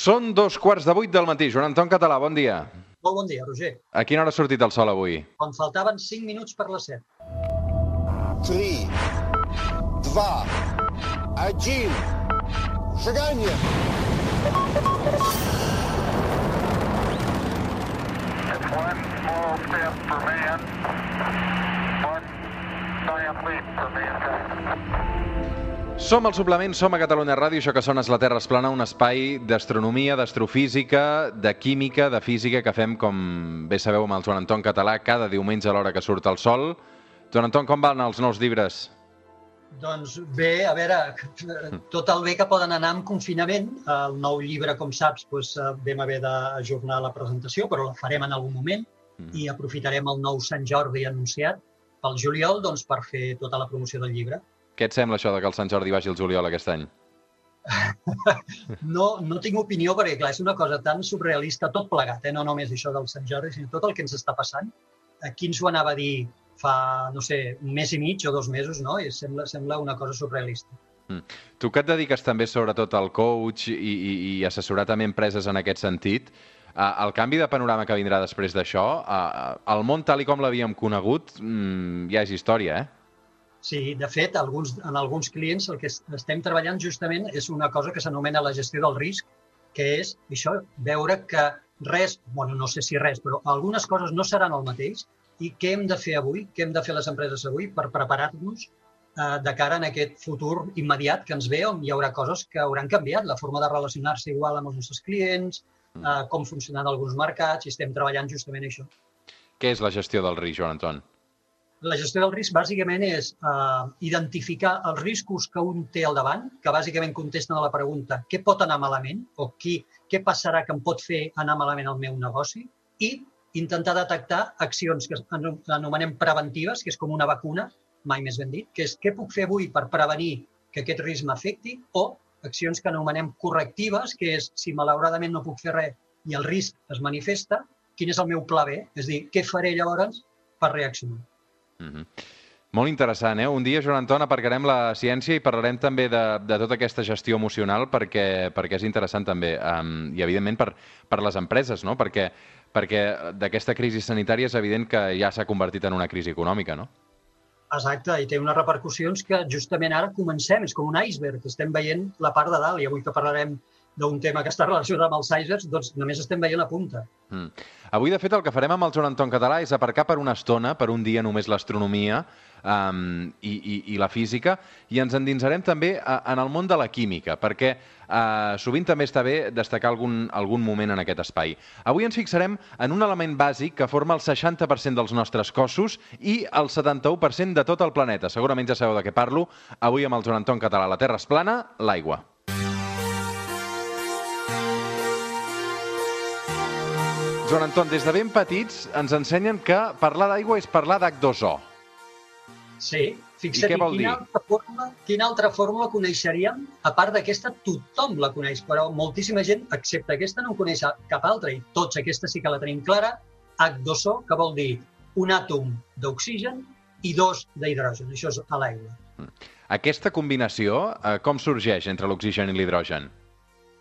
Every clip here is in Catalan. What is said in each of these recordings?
Són dos quarts de vuit del matí. Joan Anton Català, bon dia. Molt bon dia, Roger. A quina hora ha sortit el sol avui? Quan faltaven 5 minuts per les 7. 3, 2, 1, seganya! One small step for man, one giant leap for mankind. Som al suplement, som a Catalunya Ràdio, això que sona és La Terra es plana, un espai d'astronomia, d'astrofísica, de química, de física, que fem, com bé sabeu, amb el Joan Anton Català, cada diumenge a l'hora que surt el sol. Joan Anton, com van els nous llibres? Doncs bé, a veure, tot el bé que poden anar amb confinament. El nou llibre, com saps, doncs, eh, vam haver d'ajornar la presentació, però la farem en algun moment Mm. i aprofitarem el nou Sant Jordi anunciat pel juliol doncs, per fer tota la promoció del llibre. Què et sembla això de que el Sant Jordi vagi el juliol aquest any? No, no tinc opinió perquè, clar, és una cosa tan surrealista, tot plegat, eh? no només això del Sant Jordi, sinó tot el que ens està passant. A qui ens ho anava a dir fa, no sé, un mes i mig o dos mesos, no? I sembla, sembla una cosa surrealista. Tu que et dediques també sobretot al coach i, i, i assessorar també empreses en aquest sentit, eh, el canvi de panorama que vindrà després d'això, eh, el món tal i com l'havíem conegut, mm, ja és història, eh? Sí, de fet, alguns, en alguns clients el que es- estem treballant justament és una cosa que s'anomena la gestió del risc, que és això, veure que res, bueno, no sé si res, però algunes coses no seran el mateix i què hem de fer avui, què hem de fer les empreses avui per preparar-nos eh, de cara en aquest futur immediat que ens ve on hi haurà coses que hauran canviat, la forma de relacionar-se igual amb els nostres clients, eh, com funcionen alguns mercats, i estem treballant justament això. Què és la gestió del risc, Joan Anton? La gestió del risc bàsicament és eh, identificar els riscos que un té al davant, que bàsicament contesten a la pregunta què pot anar malament o qui, què passarà que em pot fer anar malament el meu negoci i intentar detectar accions que ano- anomenem preventives, que és com una vacuna, mai més ben dit, que és què puc fer avui per prevenir que aquest risc m'afecti o accions que anomenem correctives, que és si malauradament no puc fer res i el risc es manifesta, quin és el meu pla B? És dir, què faré llavors per reaccionar? Mm -hmm. Molt interessant, eh? Un dia, Joan Anton, aparcarem la ciència i parlarem també de, de tota aquesta gestió emocional perquè, perquè és interessant també. Um, I, evidentment, per, per les empreses, no? Perquè, perquè d'aquesta crisi sanitària és evident que ja s'ha convertit en una crisi econòmica, no? Exacte, i té unes repercussions que justament ara comencem, és com un iceberg, estem veient la part de dalt i avui que parlarem d'un tema que està relacionat amb icebergs, doncs només estem veient la punta. Mm. Avui, de fet, el que farem amb el Joan Anton Català és aparcar per una estona, per un dia només l'astronomia um, i, i, i la física, i ens endinsarem també a, en el món de la química, perquè uh, sovint també està bé destacar algun, algun moment en aquest espai. Avui ens fixarem en un element bàsic que forma el 60% dels nostres cossos i el 71% de tot el planeta. Segurament ja sabeu de què parlo. Avui amb el Joan Anton Català. La Terra es plana, l'aigua. Joan Anton, des de ben petits ens ensenyen que parlar d'aigua és parlar d'H2O. Sí, fixa't, quina, dir? altra fórmula, quina altra fórmula coneixeríem? A part d'aquesta, tothom la coneix, però moltíssima gent, excepte aquesta, no en coneix cap altra, i tots aquesta sí que la tenim clara, H2O, que vol dir un àtom d'oxigen i dos d'hidrogen. Això és a l'aigua. Aquesta combinació, eh, com sorgeix entre l'oxigen i l'hidrogen?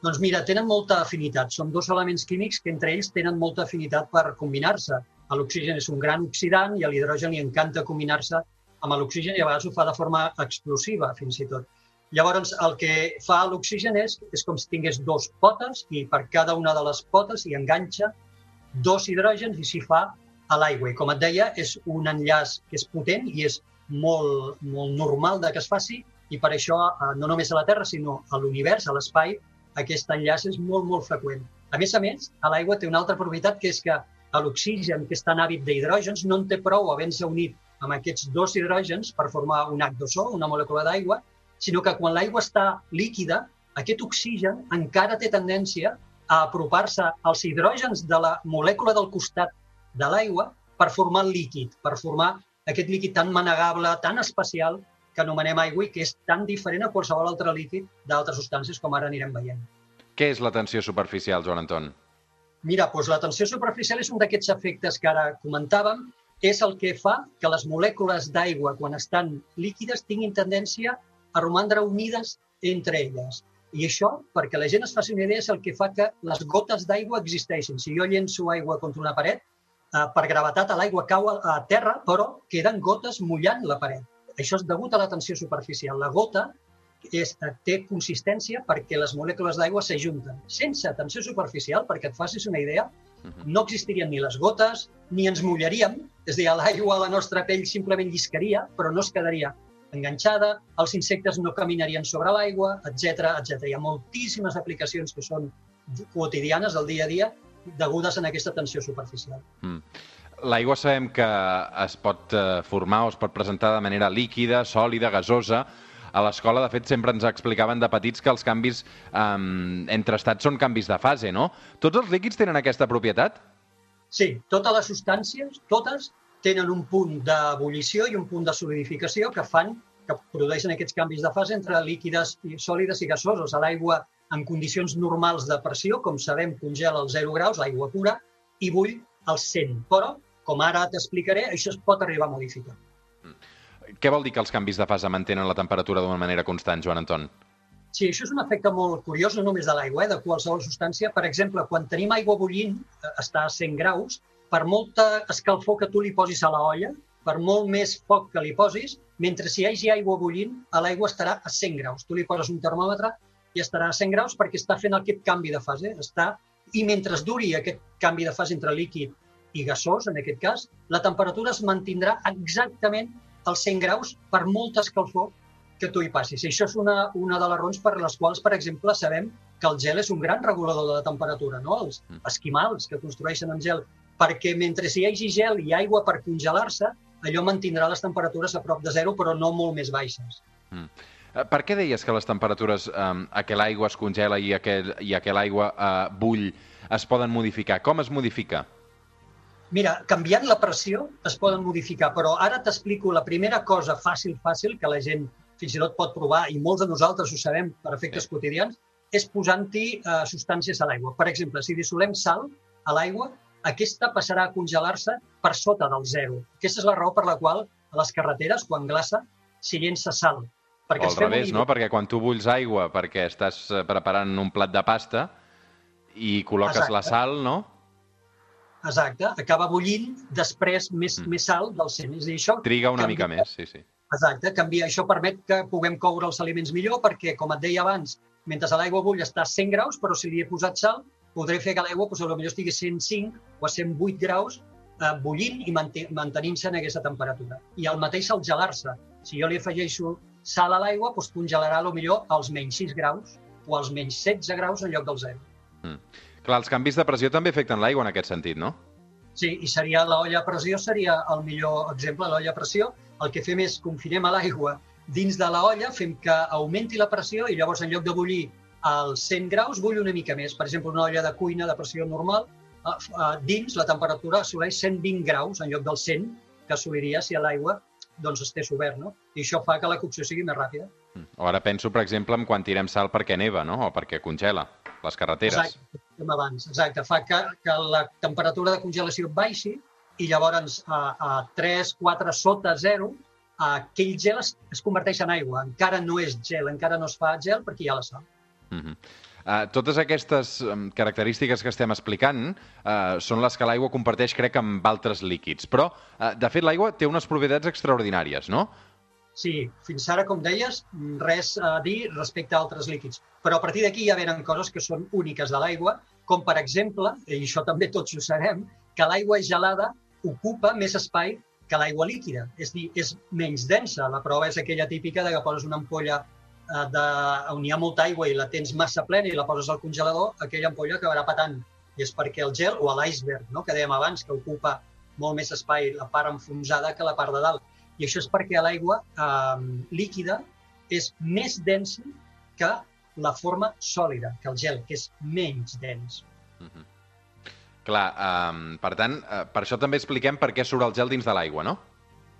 Doncs mira, tenen molta afinitat. Són dos elements químics que entre ells tenen molta afinitat per combinar-se. L'oxigen és un gran oxidant i a l'hidrogen li encanta combinar-se amb l'oxigen i a vegades ho fa de forma explosiva, fins i tot. Llavors, el que fa l'oxigen és, és com si tingués dos potes i per cada una de les potes hi enganxa dos hidrògens i s'hi fa a l'aigua. I com et deia, és un enllaç que és potent i és molt, molt normal de que es faci i per això, eh, no només a la Terra, sinó a l'univers, a l'espai, aquest enllaç és molt, molt freqüent. A més a més, a l'aigua té una altra propietat que és que l'oxigen, que és tan hàbit d'hidrògens, no en té prou havent-se unit amb aquests dos hidrògens per formar un H2O, una molècula d'aigua, sinó que quan l'aigua està líquida, aquest oxigen encara té tendència a apropar-se als hidrògens de la molècula del costat de l'aigua per formar líquid, per formar aquest líquid tan manegable, tan especial, que anomenem aigua i que és tan diferent a qualsevol altre líquid d'altres substàncies com ara anirem veient. Què és la tensió superficial, Joan Anton? Mira, doncs la tensió superficial és un d'aquests efectes que ara comentàvem, és el que fa que les molècules d'aigua, quan estan líquides, tinguin tendència a romandre unides entre elles. I això, perquè la gent es faci una idea, és el que fa que les gotes d'aigua existeixin. Si jo llenço aigua contra una paret, eh, per gravetat l'aigua cau a, a terra, però queden gotes mullant la paret. Això és degut a la tensió superficial. La gota és, té consistència perquè les molècules d'aigua s'ajunten. Sense tensió superficial, perquè et facis una idea, no existirien ni les gotes, ni ens mullaríem, és a dir, l'aigua a la nostra pell simplement lliscaria, però no es quedaria enganxada, els insectes no caminarien sobre l'aigua, etc etc. Hi ha moltíssimes aplicacions que són quotidianes del dia a dia degudes en aquesta tensió superficial. Mm. L'aigua sabem que es pot eh, formar o es pot presentar de manera líquida, sòlida, gasosa. A l'escola, de fet, sempre ens explicaven de petits que els canvis um, entre estats són canvis de fase, no? Tots els líquids tenen aquesta propietat? Sí, totes les substàncies, totes, tenen un punt d'ebullició i un punt de solidificació que fan que produeixen aquests canvis de fase entre líquides, i sòlides i gasosos. A l'aigua, en condicions normals de pressió, com sabem, congela als 0 graus, l'aigua pura, i bull als 100. Però, com ara t'explicaré, això es pot arribar a modificar. Què vol dir que els canvis de fase mantenen la temperatura d'una manera constant, Joan Anton? Sí, això és un efecte molt curiós, no només de l'aigua, eh, de qualsevol substància. Per exemple, quan tenim aigua bullint, eh, està a 100 graus, per molta escalfor que tu li posis a la olla, per molt més foc que li posis, mentre si hi hagi aigua bullint, l'aigua estarà a 100 graus. Tu li poses un termòmetre i estarà a 100 graus perquè està fent aquest canvi de fase. Està... I mentre duri aquest canvi de fase entre líquid i gasós, en aquest cas, la temperatura es mantindrà exactament als 100 graus per molta escalfor que tu hi passis. I això és una, una de les raons per les quals, per exemple, sabem que el gel és un gran regulador de la temperatura, no? Els esquimals que construeixen amb gel, perquè mentre hi hagi gel i aigua per congelar-se, allò mantindrà les temperatures a prop de zero, però no molt més baixes. Mm. Eh, Per què deies que les temperatures um, a què l'aigua es congela i a què, i a què l'aigua uh, bull es poden modificar? Com es modifica? Mira, canviant la pressió es poden modificar, però ara t'explico la primera cosa fàcil, fàcil, que la gent fins i tot pot provar, i molts de nosaltres ho sabem per efectes Sí. quotidians, és posant-hi uh, substàncies a l'aigua. Per exemple, si dissolem sal a l'aigua, aquesta passarà a congelar-se per sota del zero. Aquesta és la raó per la qual a les carreteres, quan glaça, s'hi llença sal. O al revés, no? Perquè quan tu bulls aigua perquè estàs eh, preparant un plat de pasta i col·loques Exacte. la sal, no? Exacte, acaba bullint després més, Mm. mm. més sal del 100. És a dir, això Triga una canvia- mica més, sí, sí. Exacte, canvia. Això permet que puguem coure els aliments millor perquè, com et deia abans, mentre l'aigua bull està a 100 graus, però si li he posat sal, podré fer que l'aigua doncs, potser estigui a 105 o a 108 graus eh, bullint i mantenint-se en aquesta temperatura. I el mateix al gelar-se. Si jo li afegeixo sal a l'aigua, doncs congelarà millor als menys 6 graus o als menys 16 graus en lloc del 0. Clar, els canvis de pressió també afecten l'aigua en aquest sentit, no? Sí, i seria l'olla a pressió seria el millor exemple. L'olla a pressió, el que fem és confinem a l'aigua dins de la olla, fem que augmenti la pressió i llavors en lloc de bullir als 100 graus, bull una mica més. Per exemple, una olla de cuina de pressió normal, eh, eh, dins la temperatura assoleix 120 graus en lloc del 100 que assoliria si l'aigua doncs, estés obert. No? I això fa que la cocció sigui més ràpida. Mm. O ara penso, per exemple, en quan tirem sal perquè neva, no? O perquè congela les carreteres. Exacte, com abans. Exacte, fa que, que la temperatura de congelació baixi i llavors a, a 3, 4 sota 0 aquell gel es, es converteix en aigua. Encara no és gel, encara no es fa gel perquè hi ha la sal. Mm -hmm. uh, totes aquestes um, característiques que estem explicant uh, són les que l'aigua comparteix, crec, amb altres líquids. Però, uh, de fet, l'aigua té unes propietats extraordinàries, no? Sí, fins ara, com deies, res a dir respecte a altres líquids. Però a partir d'aquí ja venen coses que són úniques de l'aigua, com per exemple, i això també tots ho sabem, que l'aigua gelada ocupa més espai que l'aigua líquida. És dir, és menys densa. La prova és aquella típica de que poses una ampolla eh, de, on hi ha molta aigua i la tens massa plena i la poses al congelador, aquella ampolla acabarà patant. I és perquè el gel, o l'iceberg, no? que dèiem abans, que ocupa molt més espai la part enfonsada que la part de dalt. I això és perquè l'aigua eh, líquida és més densa que la forma sòlida, que el gel, que és menys dens. Mm -hmm. Clar, um, per tant, uh, per això també expliquem per què surt el gel dins de l'aigua, no?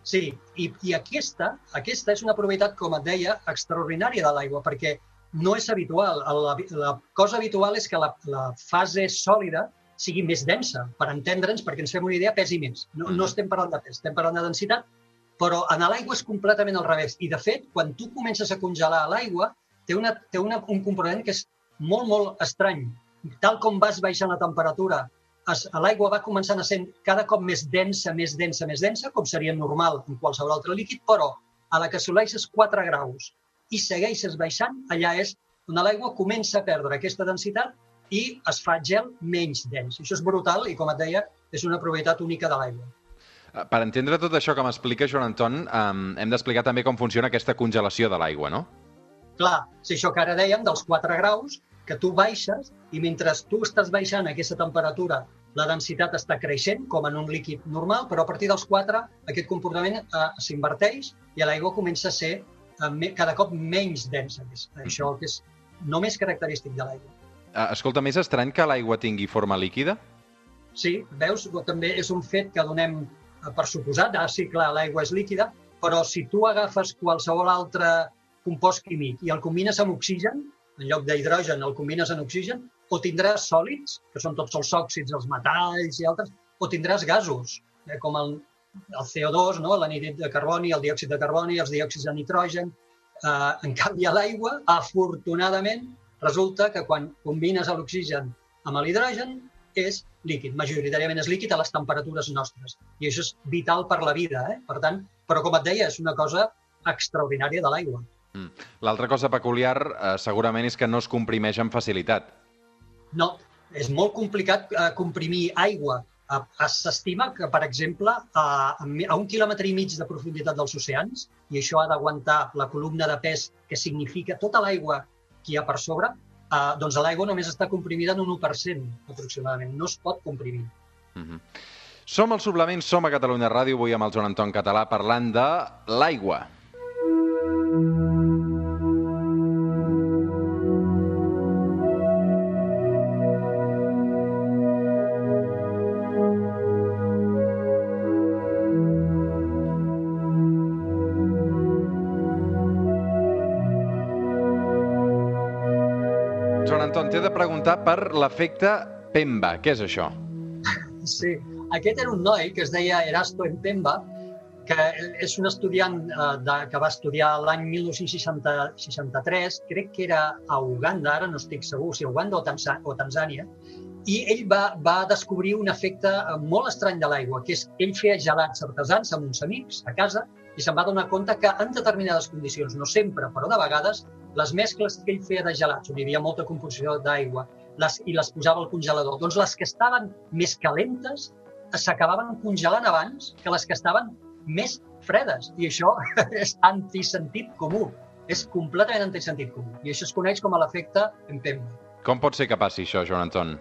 Sí, i, i aquesta, aquesta és una propietat, com et deia, extraordinària de l'aigua, perquè no és habitual. La, la cosa habitual és que la, la fase sòlida sigui més densa, per entendre'ns, perquè ens fem una idea, pesi més. No, no estem parlant de pes, estem parlant de densitat, però en l'aigua és completament al revés. I, de fet, quan tu comences a congelar l'aigua, té, una, té una, un component que és molt, molt estrany. Tal com vas baixant la temperatura, l'aigua va començant a ser cada cop més densa, més densa, més densa, com seria normal en qualsevol altre líquid, però a la que assoleixes 4 graus i segueixes baixant, allà és on l'aigua comença a perdre aquesta densitat i es fa gel menys dens. Això és brutal i, com et deia, és una propietat única de l'aigua. Eh, Per entendre tot això que m'explica Joan Anton, hem d'explicar també com funciona aquesta congelació de l'aigua, no? Clar, si això que ara dèiem, dels 4 graus, que tu baixes i mentre tu estàs baixant aquesta temperatura la densitat està creixent, com en un líquid normal, però a partir dels 4 aquest comportament eh, s'inverteix i l'aigua comença a ser eh, cada cop menys densa. és Això que és només característic de l'aigua. Uh, escolta, més estrany que l'aigua tingui forma líquida? Sí, veus, també és un fet que donem eh, per suposat. Ah, sí, clar, l'aigua és líquida, però si tu agafes qualsevol altre compost químic i el combines amb oxigen, en lloc d'hidrogen el combines amb oxigen, o tindràs sòlids, que són tots els òxids, els metalls i altres, o tindràs gasos, eh, com el, el CO2, no? l'anhidrit de carboni, el diòxid de carboni, els diòxids de nitrogen. Eh, en canvi, a l'aigua, afortunadament, resulta que quan combines l'oxigen amb l'hidrogen és líquid, majoritàriament és líquid a les temperatures nostres. I això és vital per la vida, eh? Per tant, però com et deia, és una cosa extraordinària de l'aigua. Mm. L'altra cosa peculiar uh, segurament és que no es comprimeix amb facilitat. No, és molt complicat eh, comprimir aigua. Eh, S'estima que, per exemple, a, a un quilòmetre i mig de profunditat dels oceans, i això ha d'aguantar la columna de pes que significa tota l'aigua que hi ha per sobre, eh, doncs l'aigua només està comprimida en un 1% aproximadament. No es pot comprimir. Mm -hmm. Som al Suplement, som a Catalunya Ràdio, avui amb el Joan Anton Català parlant de l'aigua. Joan Anton, t'he de preguntar per l'efecte Pemba. Què és això? Sí, aquest era un noi que es deia Erasto Empemba, que és un estudiant eh, de, que va estudiar l'any 1963, crec que era a Uganda, ara no estic segur si a Uganda o, Tansa, o Tanzània, i ell va, va descobrir un efecte eh, molt estrany de l'aigua, que és ell feia gelats artesans amb uns amics a casa i se'n va donar compte que en determinades condicions, no sempre, però de vegades, les mescles que ell feia de gelats, on hi havia molta composició d'aigua, les, i les posava al congelador, doncs les que estaven més calentes s'acabaven congelant abans que les que estaven més fredes. I això és antisentit comú. És completament antisentit comú. I això es coneix com a l'efecte Empemba. Com pot ser que passi això, Joan Anton?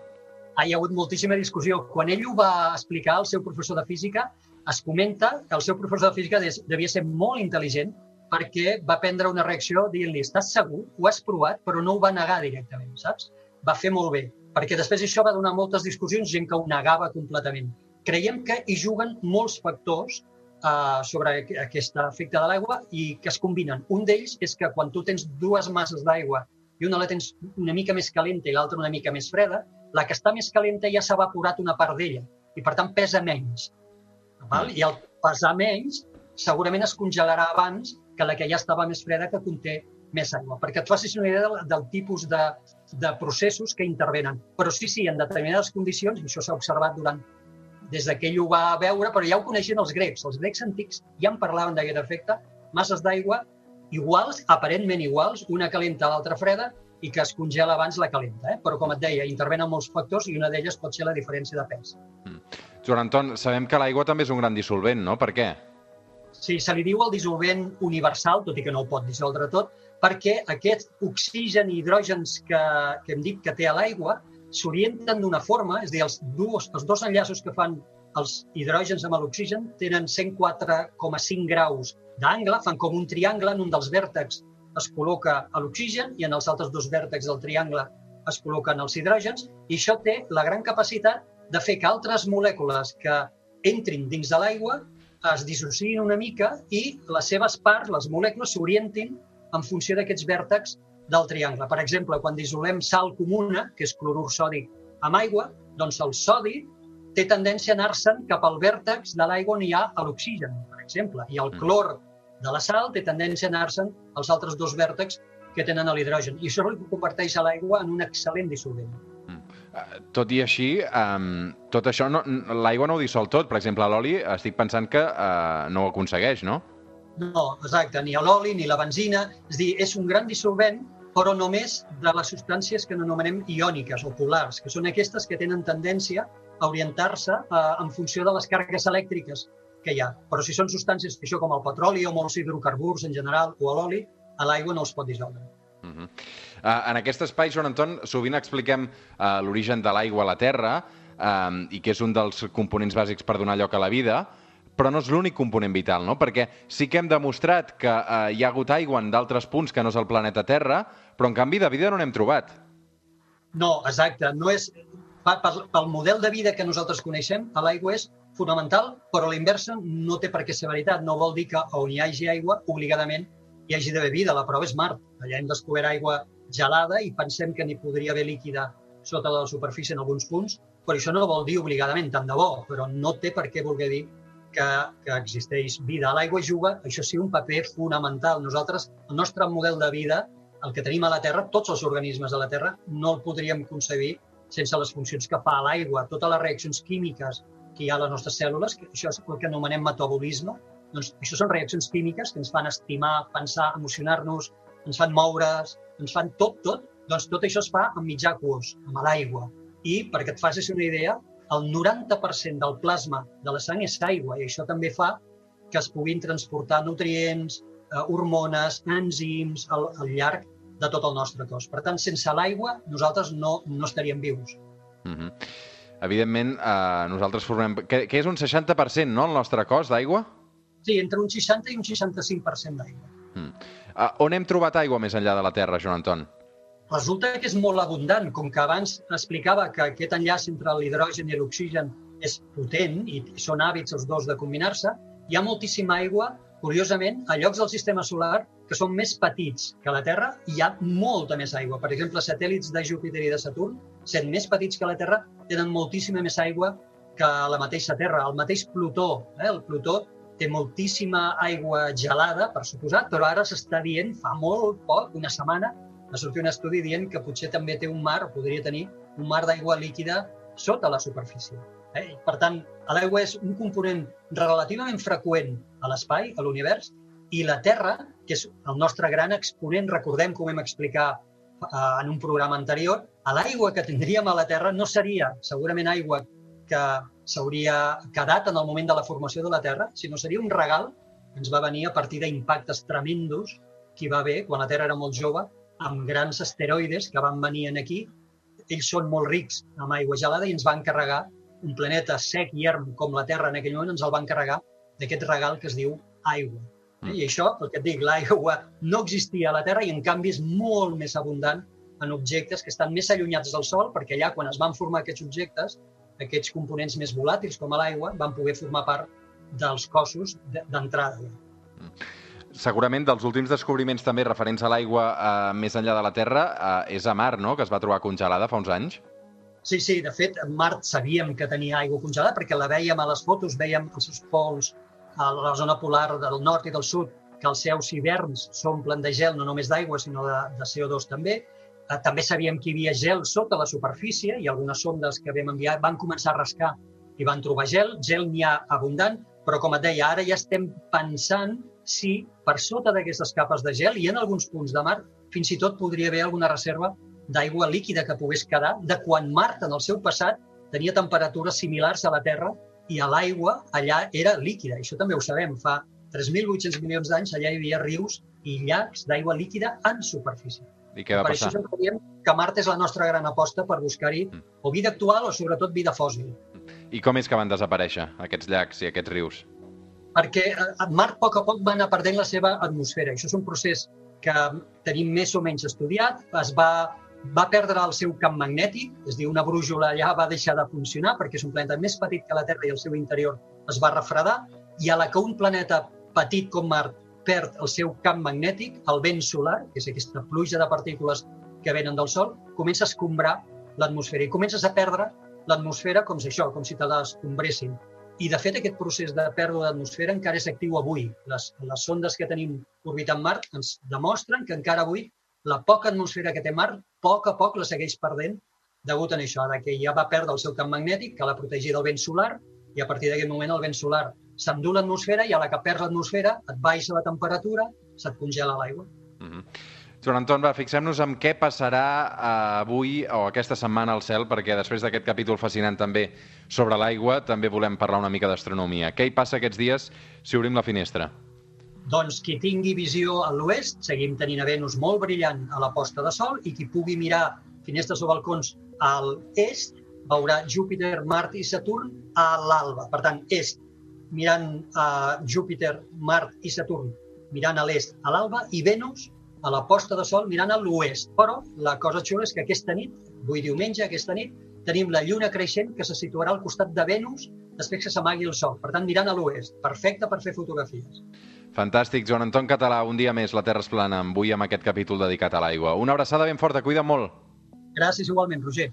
Ah, hi ha hagut moltíssima discussió. Quan ell ho va explicar al seu professor de física, es comenta que el seu professor de física devia ser molt intel·ligent perquè va prendre una reacció dient-li estàs segur? Ho has provat? Però no ho va negar directament, saps? Va fer molt bé, perquè després això va donar moltes discussions, gent que ho negava completament. Creiem que hi juguen molts factors uh, sobre aqu- aquest efecte de l'aigua i que es combinen. Un d'ells és que quan tu tens dues masses d'aigua i una la tens una mica més calenta i l'altra una mica més freda, la que està més calenta ja s'ha evaporat una part d'ella i per tant pesa menys. Val? I al pesar menys segurament es congelarà abans que la que ja estava més freda que conté més aigua. Perquè et facis una idea del, del tipus de, de processos que intervenen. Però sí, sí, en determinades condicions, i això s'ha observat durant des de que ell ho va veure, però ja ho coneixien els grecs. Els grecs antics ja en parlaven d'aquest efecte, masses d'aigua iguals, aparentment iguals, una calenta, l'altra freda, i que es congela abans la calenta. Eh? Però, com et deia, intervenen molts factors i una d'elles pot ser la diferència de pes. Joan Anton, sabem que l'aigua també és un gran dissolvent, no? Per què? Sí, se li diu el dissolvent universal, tot i que no ho pot dissoldre tot, perquè aquest oxigen i hidrògens que, que hem dit que té a l'aigua s'orienten d'una forma, és a dir, els dos, els dos enllaços que fan els hidrògens amb l'oxigen tenen 104,5 graus d'angle, fan com un triangle, en un dels vèrtexs es col·loca l'oxigen i en els altres dos vèrtexs del triangle es col·loquen els hidrògens i això té la gran capacitat de fer que altres molècules que entrin dins de l'aigua es dissociïn una mica i les seves parts, les molècules, s'orientin en funció d'aquests vèrtexs del triangle. Per exemple, quan dissolem sal comuna, que és clorur sòdic, amb aigua, doncs el sodi té tendència a anar-se'n cap al vèrtex de l'aigua on hi ha l'oxigen, per exemple, i el clor de la sal té tendència a anar-se'n als altres dos vèrtexs que tenen l'hidrogen. I això converteix a l'aigua en un excel·lent dissolvent. Tot i així, um, tot això, no, l'aigua no ho dissol tot. Per exemple, l'oli estic pensant que uh, no ho aconsegueix, no? No, exacte, ni l'oli ni la benzina. És dir, és un gran dissolvent, però només de les substàncies que anomenem iòniques o polars, que són aquestes que tenen tendència a orientar-se eh, en funció de les càrregues elèctriques que hi ha. Però si són substàncies, això com el petroli o molts hidrocarburs en general o l'oli, a l'aigua no els pot dissoldre. Uh -huh. uh, en aquest espai, Joan Anton, sovint expliquem uh, l'origen de l'aigua a la Terra uh, i que és un dels components bàsics per donar lloc a la vida, però no és l'únic component vital, no? Perquè sí que hem demostrat que uh, hi ha hagut aigua en d'altres punts que no és el planeta Terra, però en canvi de vida no n'hem trobat. No, exacte. No és, pel, model de vida que nosaltres coneixem, l'aigua és fonamental, però a la inversa no té per què ser veritat. No vol dir que on hi hagi aigua, obligadament hi hagi d'haver vida. La prova és Mart. Allà hem descobert aigua gelada i pensem que n'hi podria haver líquida sota la superfície en alguns punts, però això no vol dir obligadament, tant de bo, però no té per què voler dir que, que existeix vida. L'aigua juga, això sí, un paper fonamental. Nosaltres, el nostre model de vida, el que tenim a la Terra, tots els organismes de la Terra, no el podríem concebir sense les funcions que fa l'aigua, totes les reaccions químiques que hi ha a les nostres cèl·lules, que això és el que anomenem metabolisme, doncs això són reaccions químiques que ens fan estimar, pensar, emocionar-nos, ens fan moure's, ens fan tot, tot, doncs tot això es fa amb mitjà aquós, amb l'aigua. I, perquè et facis una idea, el 90% del plasma de la sang és aigua i això també fa que es puguin transportar nutrients, eh, hormones, enzims al, al llarg de tot el nostre cos. Per tant, sense l'aigua nosaltres no, no estaríem vius. Uh -huh. Evidentment, eh, nosaltres formem... Que, que és un 60%, no, el nostre cos d'aigua? Sí, entre un 60 i un 65% d'aigua. Mm. Uh, on hem trobat aigua més enllà de la Terra, Joan Anton? Resulta que és molt abundant, com que abans explicava que aquest enllaç entre l'hidrogen i l'oxigen és potent i són hàbits els dos de combinar-se, hi ha moltíssima aigua, curiosament, a llocs del sistema solar que són més petits que la Terra i hi ha molta més aigua. Per exemple, satèl·lits de Júpiter i de Saturn, sent més petits que la Terra, tenen moltíssima més aigua que la mateixa Terra. El mateix Plutó, eh? el Plutó té moltíssima aigua gelada, per suposat, però ara s'està dient, fa molt poc, una setmana, va sortir un estudi dient que potser també té un mar, o podria tenir, un mar d'aigua líquida sota la superfície. Eh? Per tant, l'aigua és un component relativament freqüent a l'espai, a l'univers, i la Terra, que és el nostre gran exponent, recordem ho vam explicar eh, en un programa anterior, l'aigua que tindríem a la Terra no seria segurament aigua que s'hauria quedat en el moment de la formació de la Terra, sinó seria un regal que ens va venir a partir d'impactes tremendos que hi va haver quan la Terra era molt jove, amb grans asteroides que van venir aquí. Ells són molt rics amb aigua gelada i ens van carregar un planeta sec i erm com la Terra en aquell moment, ens el van carregar d'aquest regal que es diu aigua. Mm. I això, el que et dic, l'aigua no existia a la Terra i en canvi és molt més abundant en objectes que estan més allunyats del Sol, perquè allà quan es van formar aquests objectes, aquests components més volàtils com l'aigua van poder formar part dels cossos d'entrada. Segurament dels últims descobriments també referents a l'aigua eh, més enllà de la Terra eh, és a Mar, no?, que es va trobar congelada fa uns anys. Sí, sí, de fet, Mart sabíem que tenia aigua congelada perquè la veiem a les fotos, veiem els seus pols a la zona polar del nord i del sud, que els seus hiverns s'omplen de gel, no només d'aigua, sinó de, de CO2 també. Eh, també sabíem que hi havia gel sota la superfície i algunes sondes que vam enviar van començar a rascar i van trobar gel. Gel n'hi ha abundant, però com et deia, ara ja estem pensant si per sota d'aquestes capes de gel i en alguns punts de mar fins i tot podria haver alguna reserva d'aigua líquida que pogués quedar de quan Mart en el seu passat tenia temperatures similars a la Terra i a l'aigua allà era líquida. Això també ho sabem. Fa 3.800 milions d'anys allà hi havia rius i llacs d'aigua líquida en superfície. I què va per passar? això sempre diem que Mart és la nostra gran aposta per buscar-hi Mm. o vida actual o sobretot vida fòssil. I com és que van desaparèixer aquests llacs i aquests rius? perquè eh, Mart a poc a poc va anar perdent la seva atmosfera. Això és un procés que tenim més o menys estudiat. Es va, va perdre el seu camp magnètic, és a dir, una brújula allà va deixar de funcionar perquè és un planeta més petit que la Terra i el seu interior es va refredar, i a la que un planeta petit com Mart perd el seu camp magnètic, el vent solar, que és aquesta pluja de partícules que venen del Sol, comença a escombrar l'atmosfera i comences a perdre l'atmosfera com si això, com si te l'escombressin. I, de fet, aquest procés de pèrdua d'atmosfera encara és actiu avui. Les, les sondes que tenim orbitant Mart ens demostren que encara avui la poca atmosfera que té Mart, a poc a poc la segueix perdent degut a això, que ja va perdre el seu camp magnètic, que l'ha protegit del vent solar, i a partir d'aquest moment el vent solar s'endú l'atmosfera i a la que perds l'atmosfera et baixa la temperatura, se't congela l'aigua. Mm -hmm. Joan Anton, va, fixem-nos en què passarà eh, avui o aquesta setmana al cel, perquè després d'aquest capítol fascinant també sobre l'aigua, també volem parlar una mica d'astronomia. Què hi passa aquests dies si obrim la finestra? Doncs qui tingui visió a l'oest, seguim tenint a Venus molt brillant a la posta de sol i qui pugui mirar finestres o balcons a l'est, veurà Júpiter, Mart i Saturn a l'alba. Per tant, est, mirant a Júpiter, Mart i Saturn, mirant a l'est a l'alba, i Venus a la posta de sol mirant a l'oest. Però la cosa xula és que aquesta nit, avui diumenge, aquesta nit, tenim la lluna creixent que se situarà al costat de Venus després que s'amagui el sol. Per tant, mirant a l'oest. Perfecte per fer fotografies. Fantàstic. Joan Anton Català, un dia més, la Terra és plana, avui amb aquest capítol dedicat a l'aigua. Una abraçada ben forta, cuida molt. Gràcies igualment, Roger.